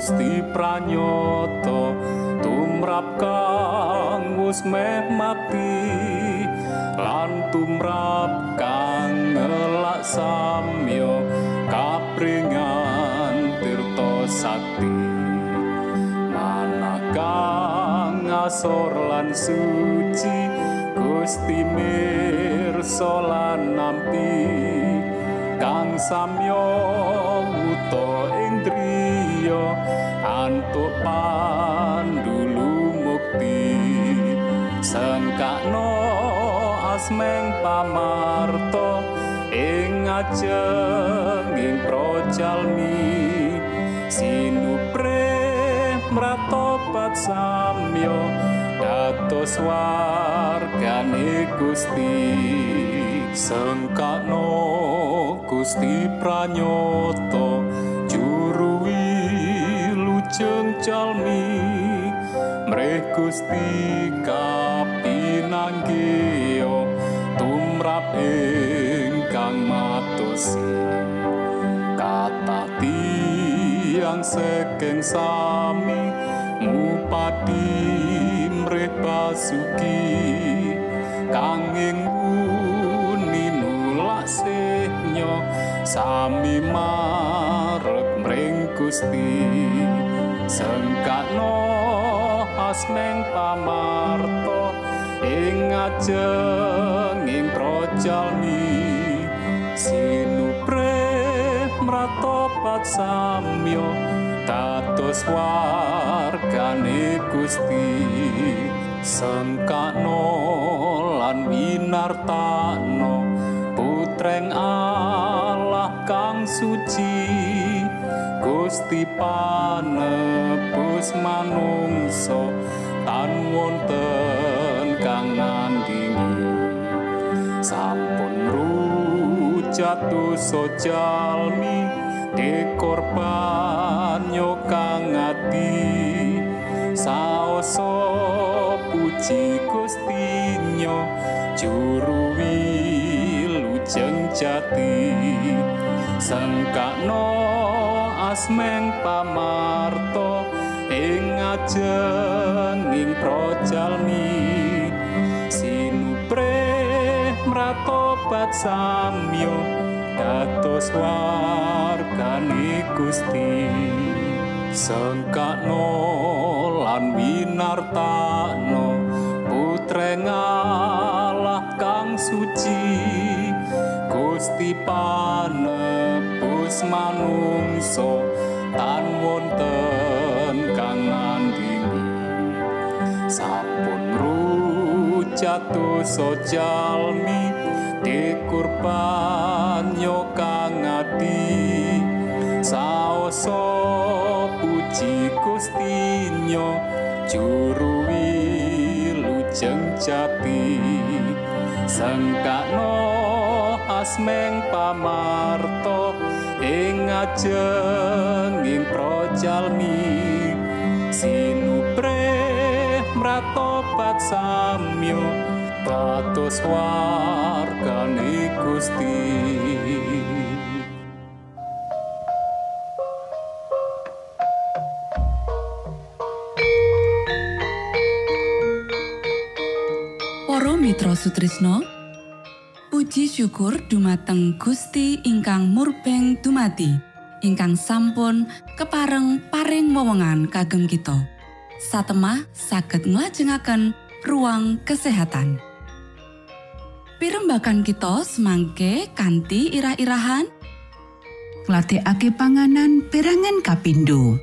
Gusti pranyata tumrap kang wis meh mati lan tumrap kang ngelak samyo kapringan tirta sakti. Manah kang asor lan suci Gusti mirsa lan nampi kang samyo sengkakno asmeng pamarto ing ajenging projalmi. Sinupre mratobat samyo dados wargane Gusti. Sengkakno Gusti pranyata juru wilujeng jalmi. Mreh Gusti kapinanggih tumrap ingkang matosi kata tiang sekeng sami ngupati mreh basuki. Kanging uni nulak senyo sami marek mring Gusti. Sengkakno asmeng pamarto ing ajenging projalmi sinupre mratobat samyo dados wargane Gusti. Sengkakno lan winartano putreng Allah kang suci. Gusti panebus manungsa tan wonten jatuh sojalmi dekorban yo kang ati. Saoso puji gustinyo juru wilujeng jati. Sengkakno asmeng pamarto ing ajeng ing projalmi sinupre mratobat samyo dados wargane Gusti. Sengkakno lan winartano putreng Allah kang suci. Gusti panebus manungso tan wonten kang ngandini sampun rujatuh sojalmi dikurban yo kang ati saoso puji gustinyo juru wilujeng jati sengkakno asmeng pamarto ing ajeng ing projalmi. Sinupre mratobat samyo kados wargane Gusti. Para Mitra Sutrisno Puji syukur dumateng Gusti ingkang murbeng dumati ingkang sampun kepareng paring wewenngan kagem kita. Satemah saged nglajengaken ruang kesehatan Pirembakan kita semangke kanthi irah-irahan ngladekake panganan perangan kapindo.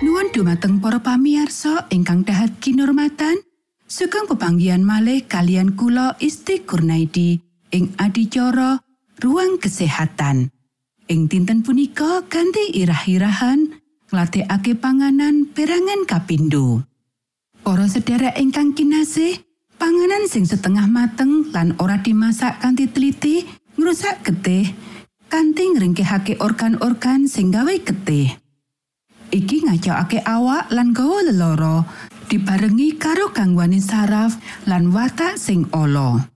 Nuwun dumateng para pamiarsa ingkang dahat kinormatan, sugeng pepanggihan malih kalian kula Isti Kurnaidi ing adicara Ruang Kesehatan. Ing dinten punika ganti irah-irahan ngladekake panganan perangan kapindo. Para sedherek ingkang kinasih, panganan sing setengah mateng lan ora dimasak kanthi teliti ngrusak getih kanthi ngringkehake organ-organ sing gawe getih. Iki ngacokake awak lan gawa lelara dibarengi karo gangguan saraf lan watak sing ala.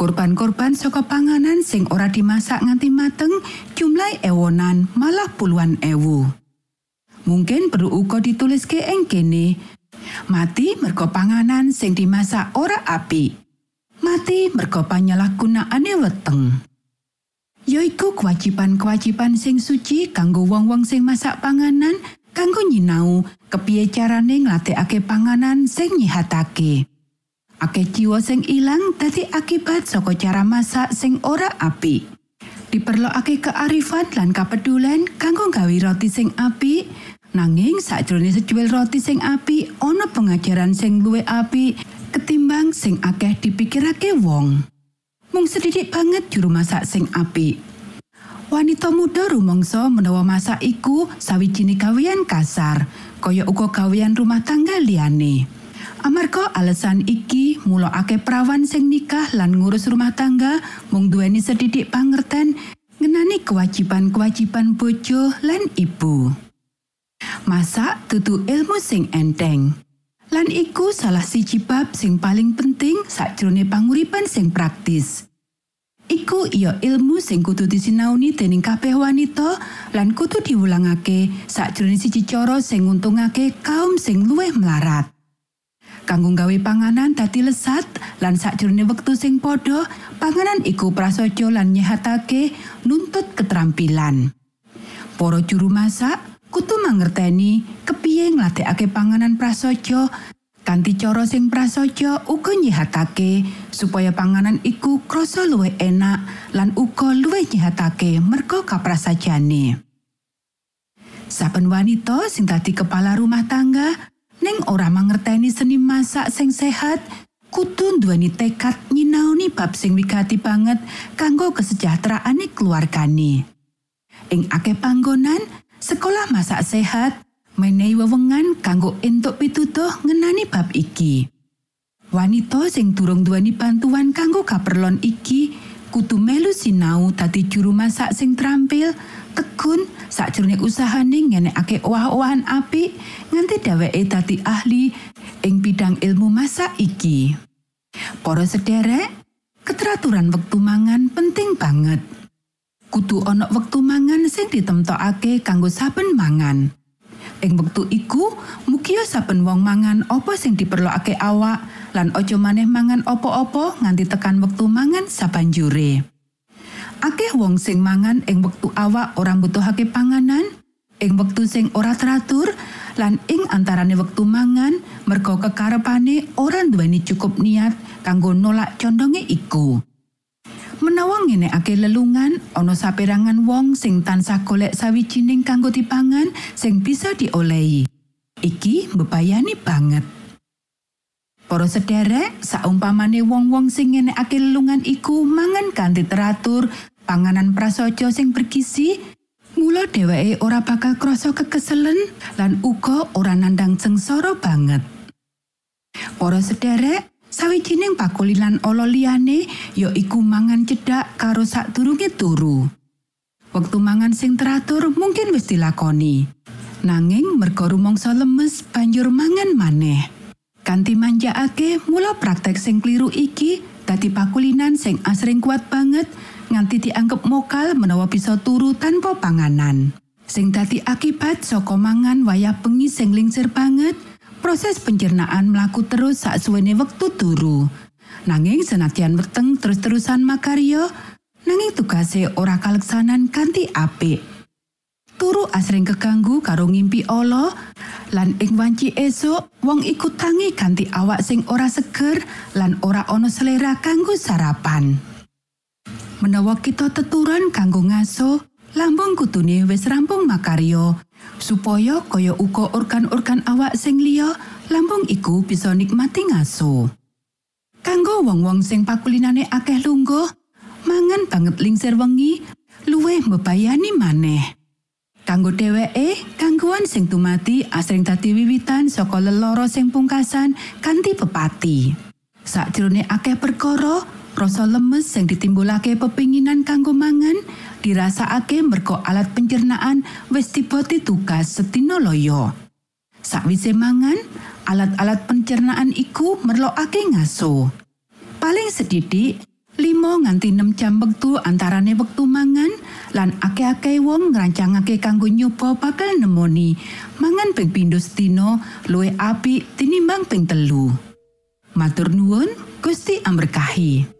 Korban-korban saka panganan sing ora dimasak nganti mateng jumlah ewonan malah puluhan ewu. Mungkin perlu uga dituliske ing kene. Mati merga panganan sing dimasak ora apik. Mati merga panyalahgunaane weteng. Yaiku kewajiban-kewajiban sing suci kanggo wong-wong sing masak panganan kanggo nyinau kepiye carane ngladekake panganan sing nyihatake. Akeh jiwa sing ilang dadi akibat saka cara masak sing ora apik. Diperlokake kearifan lan kapedulen kanggo gawe roti sing apik, nanging sakjroning sejuwil roti sing apik ana pengajaran sing luwih apik ketimbang sing akeh dipikirake wong. Mung sedidik banget juru masak sing apik. Wanita muda rumangsa menawa masak iku sawijining gawean kasar, kaya uga gawean rumah tangga liyane. Amarga alasan iki, mula akeh prawan sing nikah lan ngurus rumah tangga mung duweni sedidik pangerten ngenani kewajiban-kewajiban bojo lan ibu. Masak dudu ilmu sing enteng. Lan iku salah siji bab sing paling penting sakjroning panguripan sing praktis. Iku iya ilmu sing kudu disinauni dening kabeh wanita lan kudu diwulangake sakjroning siji cara sing nguntungake kaum sing luwih melarat. Kanggo gawe panganan dadi lesat lan sakjroning wektu sing padha, panganan iku prasaja lan nyehatake nuntut keterampilan. Para juru masak kudu mangerteni kepiye ngladekake panganan prasaja kanthi cara sing prasaja uga nyehatake supaya panganan iku krasa luwih enak lan uga luwih nyehatake merga kaprasajane. Saben wanita sing dadi kepala rumah tangga ning ora mangerteni seni masak sing sehat kudu nduweni tekad nyinaoni bab sing wigati banget kanggo kesejahteraane keluargane. Ing akeh panggonan, sekolah masak sehat, menehi wewengan kanggo entuk pitutuh ngenani bab iki. Wanita sing durung duweni bantuan kanggo kaperlon iki kudu melu sinau dadi juru masak sing terampil, tekun sakjroning usahane ngenekake owah-owahan apik nganti dheweke dadi ahli ing bidang ilmu masak iki. Para sederek, keteraturan wektu mangan penting banget. Kudu ana wektu mangan sing ditemtokake kanggo saben mangan. Ing wektu iku, mugia saben wong mangan apa sing diperlokake awak lan aja maneh mangan apa-apa nganti tekan wektu mangan sabanjure. Akeh wong sing mangan ing wektu awak ora mbutuhake panganan, ing wektu sing ora teratur lan ing antarane wektu mangan merga kekarepane ora duweni cukup niat kanggo nolak condonge iku. Menawa ngenekake lelungan ana saperangan wong sing tansah golek sawijining kanggo dipangan sing bisa diolehi. Iki mbebayani banget. Para sederek, saumpamane wong-wong sing ngenekake lelungan iku mangan kanthi teratur, panganan prasaja sing bergizi, mula dheweke ora bakal krasa kekeselen lan uga ora nandang sengsara banget. Para sederek, sawijining pakulinan ala liyane ya iku mangan cedhak karo sadurunge turu. Wektu mangan sing teratur mungkin wis dilakoni. Nanging merga rumangsa lemes banjur mangan maneh. Kanti manjakake mula praktek sing kliru iki dadi pakulinan sing asring kuat banget nganti dianggep mokal menawa bisa turu tanpa panganan. Sing dadi akibat saka mangan wayah bengi sing lingsir banget, proses pencernaan mlaku terus sak suwene wektu turu. Nanging senadyan weteng terus-terusan makarya, nanging tugase ora kaleksanan kanthi apik. Turu asring keganggu karo ngimpi ala, lan ing wanci esuk wong iku tangi ganti awak sing ora seger lan ora ana selera kanggo sarapan. Menawa kita teturan kanggo ngaso, lambung kutune wis rampung makarya supaya kaya uga organ-organ awak sing liya lambung iku bisa nikmati ngaso. Kanggo wong-wong sing pakulinane akeh lungguh, mangan banget lingsir wengi luwih mbebayani maneh. Kanggo dheweke, gangguan sing tumati asring dadi wiwitan saka lelara sing pungkasan kanthi pepati. Sakjroning akeh perkara, rasa lemes sing ditimbulake pepinginan kanggo mangan dirasakake merga alat pencernaan wis diboti tugas setino loyo. Sakwise mangan, alat-alat pencernaan iku merlokake ngaso. Paling sedidik, 5 nganti 6 jam wektu antarane wektu mangan lan akeh-akeh wong ngrancangake kanggo nyoba bakal nemoni mangan ping pindho sedina luwih apik tinimbang ping telu. Matur nuwun, Gusti amberkahi.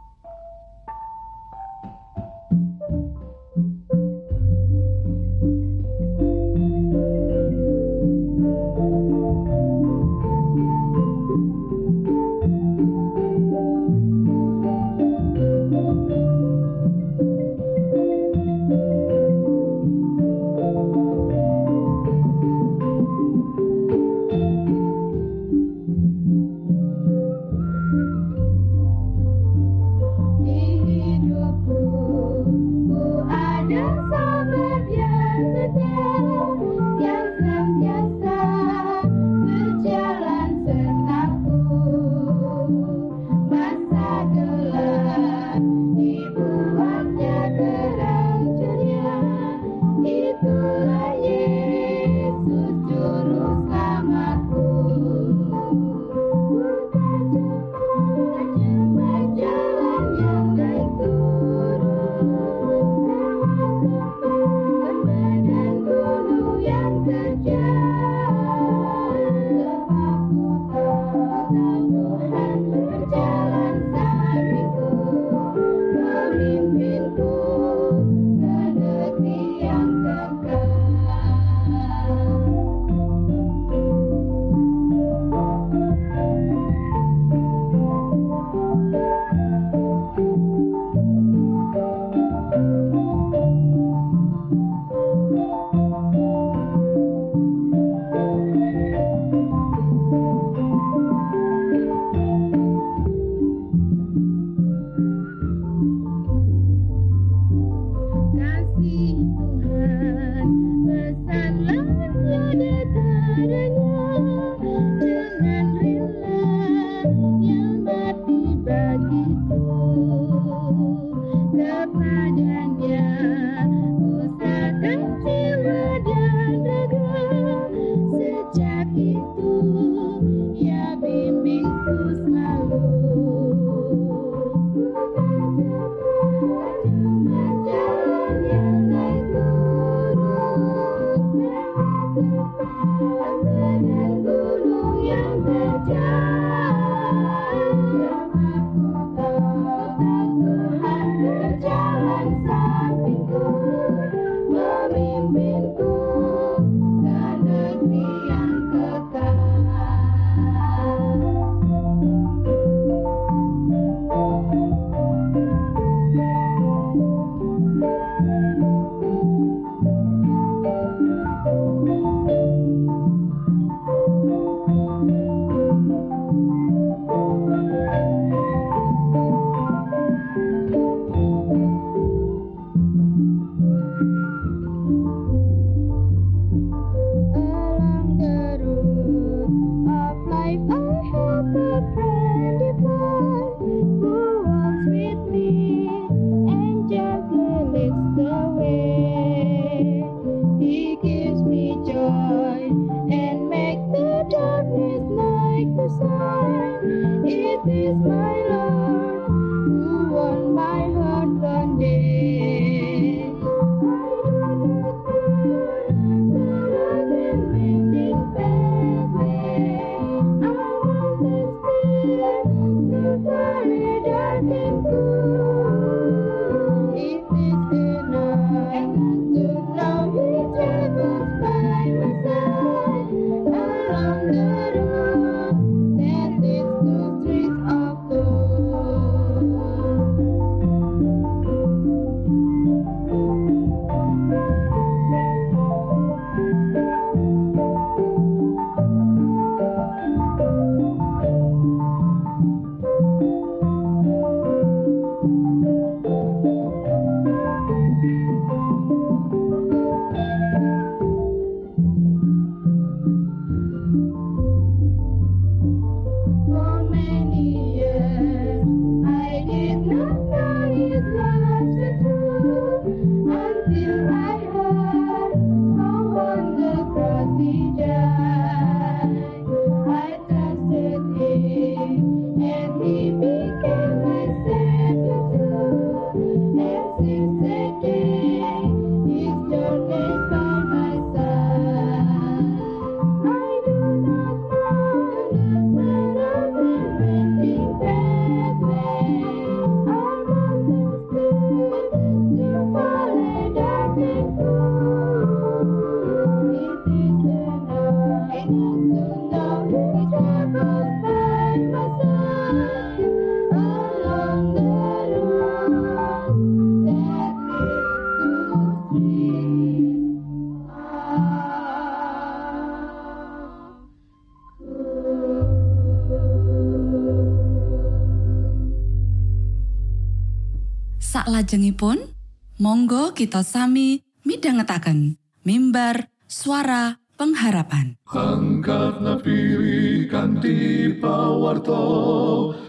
kita sami midhangetaken mimbar suara pengharapan. Angkat napiri kanthi pawarto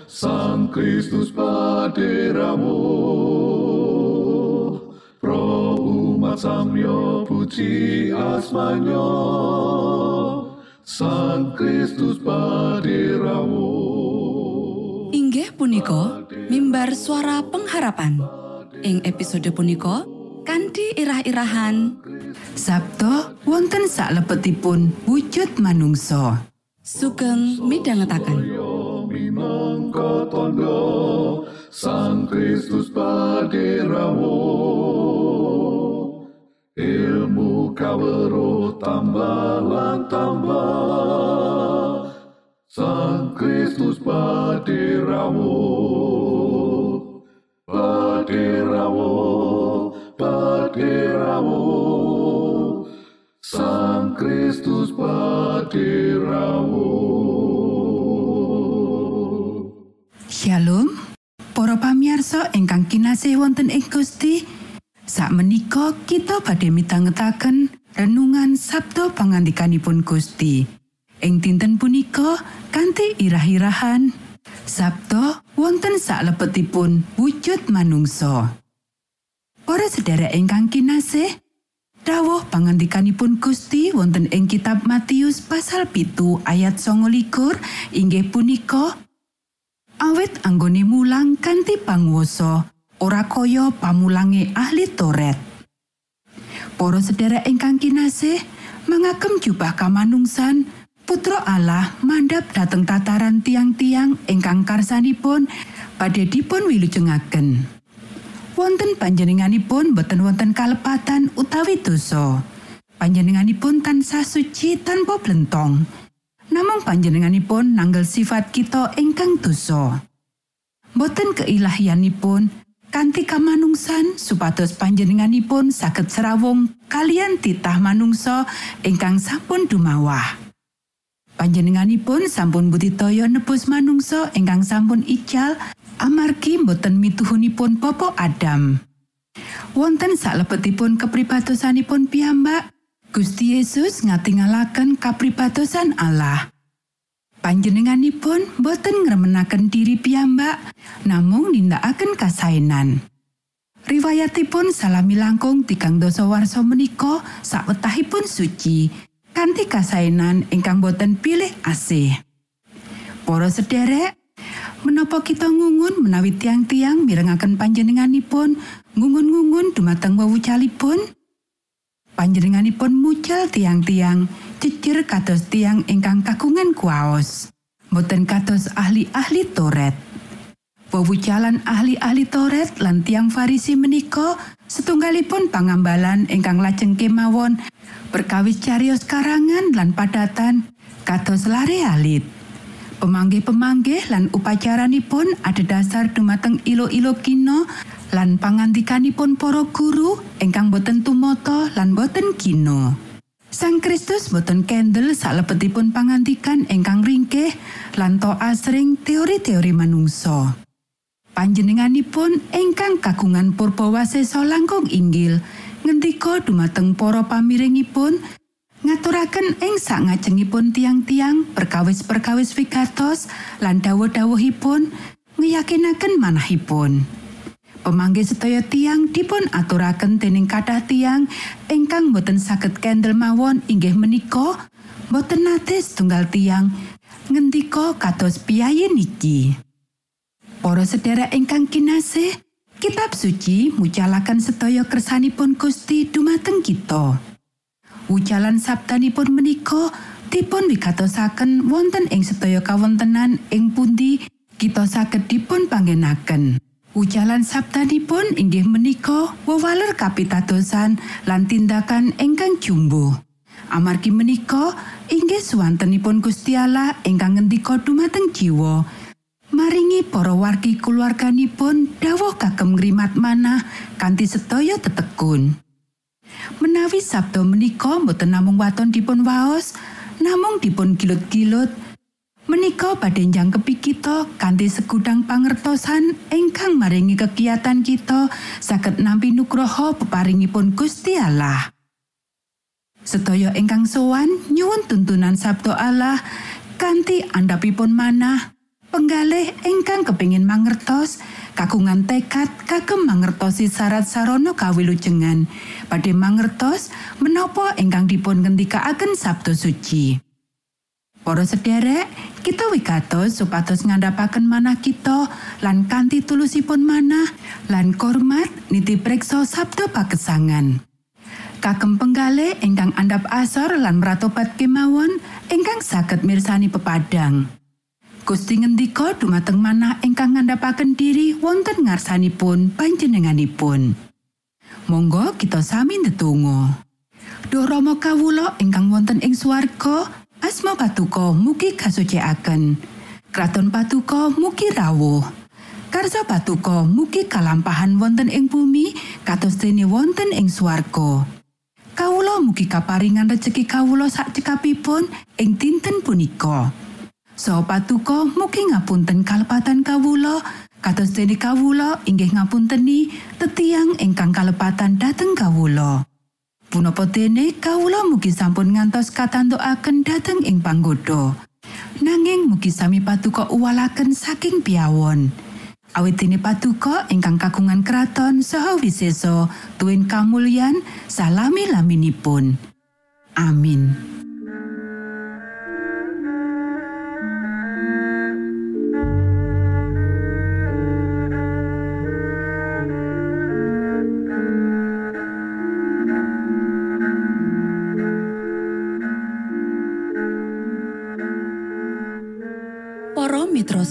Sang Kristus paderamu Pro umat samyo puji asmanyo Sang Kristus paderamu Inggih punika mimbar suara pengharapan. Ing episode punika kanthi irah-irahan Sabto wonten saklebetipun wujud manungsa. sugeng midhangetaken. tondo Sang Kristus paderamu ilmu kawero tambah tambah Sang Kristus paderamu paderamu paderamu Sang Kristus paderamu Shalom, para pamirsa ingkang kinasih wonten ing Gusti. Sakmenika kita badhe mitangetaken renungan Sabto pangandikanipun Gusti. Ing dinten punika kanthi irah-irahan Sabto wonten saklebetipun wujud manungsa. Para sedherek ingkang kinasih, dawuh pangandikanipun Gusti wonten ing kitab Matius pasal pitu ayat 29 inggih punika awit anggone mulang kanthi panguwasa ora kaya pamulange ahli Toret. Para sedherek ingkang kinasih, mangagem jubah kamanungsan, Putra Allah mandhap dhateng tataran tiang-tiang ingkang karsanipun badhe dipun wilujengaken. Wonten panjenenganipun boten wonten kalepatan utawi dosa. Panjenenganipun tansah suci tanpa blentong. Namung panjenenganipun nanggel sifat kita ingkang dosa. Boten keilahianipun kanthi kamanungsan supados panjenenganipun saged serawung kalian titah manungsa ingkang sampun dumawah. Panjenenganipun sampun budidaya nebus manungsa ingkang sampun ical amargi boten mituhunipun Bapa Adam. Wonten salebetipun kepribatosanipun piyambak, Gusti Yesus ngatingalaken kapribatosan Allah. Panjenenganipun boten ngremenaken diri piyambak, namung nindakaken kasaenan. Riwayatipun salami langkung tigang dasa warsa menika sawetahipun suci, kanthi kasaenan ingkang boten pilih asih. Para sederek, menapa kita ngungun menawi tiang-tiang mirengaken panjenenganipun ngungun-ngungun dumateng wewucalipun? Panjenenganipun mucal tiang-tiang jejer kados tiang ingkang kagungan kuwaos. Boten kados ahli-ahli Toret. Wewucalan ahli-ahli Toret lan tiang Farisi menika setunggalipun pangambalan ingkang lajeng kemawon perkawis carios karangan lan padatan kados lare alit. Pemanggih-pemanggih lan upacaranipun ada dasar dumateng ilo-ilo kino lan pangantikanipun para guru ingkang boten tumata lan boten kino. Sang Kristus boten kendel salebetipun pangantikan ingkang ringkih lan to asring teori-teori manungsa. Panjenenganipun ingkang kagungan purba wasesa langkung inggil ngendika dumateng para pamiringipun ngaturaken ing sangajengipun tiang-tiang perkawis-perkawis wigatos lan dawuh-dawuhipun ngeyakinaken manahipun. Pemanggih sedaya tiang dipun aturaken dening kathah tiang ingkang boten saged kendel mawon inggih menika boten nate setunggal tiang ngendika kados piyayi niki. Para sedherek ingkang kinasih, kitab suci mucalaken sedaya kersanipun Gusti dumateng kita. Ucalan sabdanipun menika dipun wigatosaken wonten ing sedaya kawontenan ing pundi kita saged dipun panggenaken. Ucalan sabdanipun inggih menika wewaler kapitadosan lan tindakan ingkang jumbo. Amargi menika inggih suwantenipun Gusti Allah ingkang ngendika dumateng jiwa. Maringi para wargi kulawarganipun dawuh kagem ngrimat manah kanthi sedaya tetekun. Menawi sabda menika boten namung waton dipun waos, namung dipun gilut-gilut, Menika badhe njangkepi kita kanthi segudang pangertosan ingkang maringi kegiatan kita saged nampi nugroho peparingipun Gusti Allah. Sedaya ingkang sowan nyuwun tuntunan Sabto Allah kanthi andhapipun manah penggalih ingkang kepingin mangertos kagungan tekad kagem mangertosi syarat sarana kawilujengan badhe mangertos menapa ingkang dipun ngendikaaken Sabtu suci. Para sederek, kita wigatos supados ngandhapaken manah kita lan kanthi tulusipun manah lan hormat niti preksa sabda pakesangan. Kagem penggalih ingkang andhap asor lan meratobat kemawon ingkang saged mirsani pepadang. Gusti ngendika dumateng manah ingkang ngandhapaken diri wonten ngarsanipun panjenenganipun. Monggo kita sami ndedonga. Duh Rama kawula ingkang wonten ing swarga, asma patuko mugi kasucikaken. Kraton patuko mugi rawuh. Karsa patuko mugi kalampahan wonten ing bumi kados dene wonten ing swarga. Kawula mugi kaparingan rejeki kawula sak cekapipun ing dinten punika. Saha patuko mugi ngapunten kalepatan kawula kados dene kawula inggih ngapunteni tetiang ingkang kalepatan dhateng kawula. Punapa dene kawula mugi sampun ngantos katantukaken dhateng ing panggoda. Nanging mugi sami patuko uwalaken saking piawon. Awit dene patuko ingkang kagungan kraton saha wiseso tuwin kamulyan salami laminipun. Amin.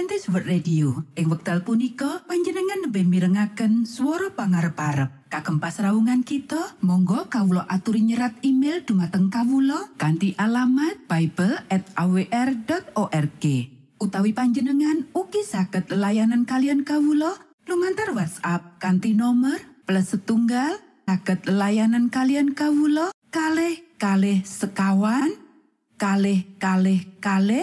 Adventist World Radio. Ing wekdal punika panjenengan lebih mirengaken swara pangarep-arep. Kagem pasraungan kita, monggo kawula aturi nyerat email dumateng kawula kanthi alamat bible@awr.org. Utawi panjenengan ugi saged layanan kalian kawula lumantar WhatsApp kanthi nomor plus setunggal saged layanan kalian kawula kalih kalih sekawan kalih kalih kalih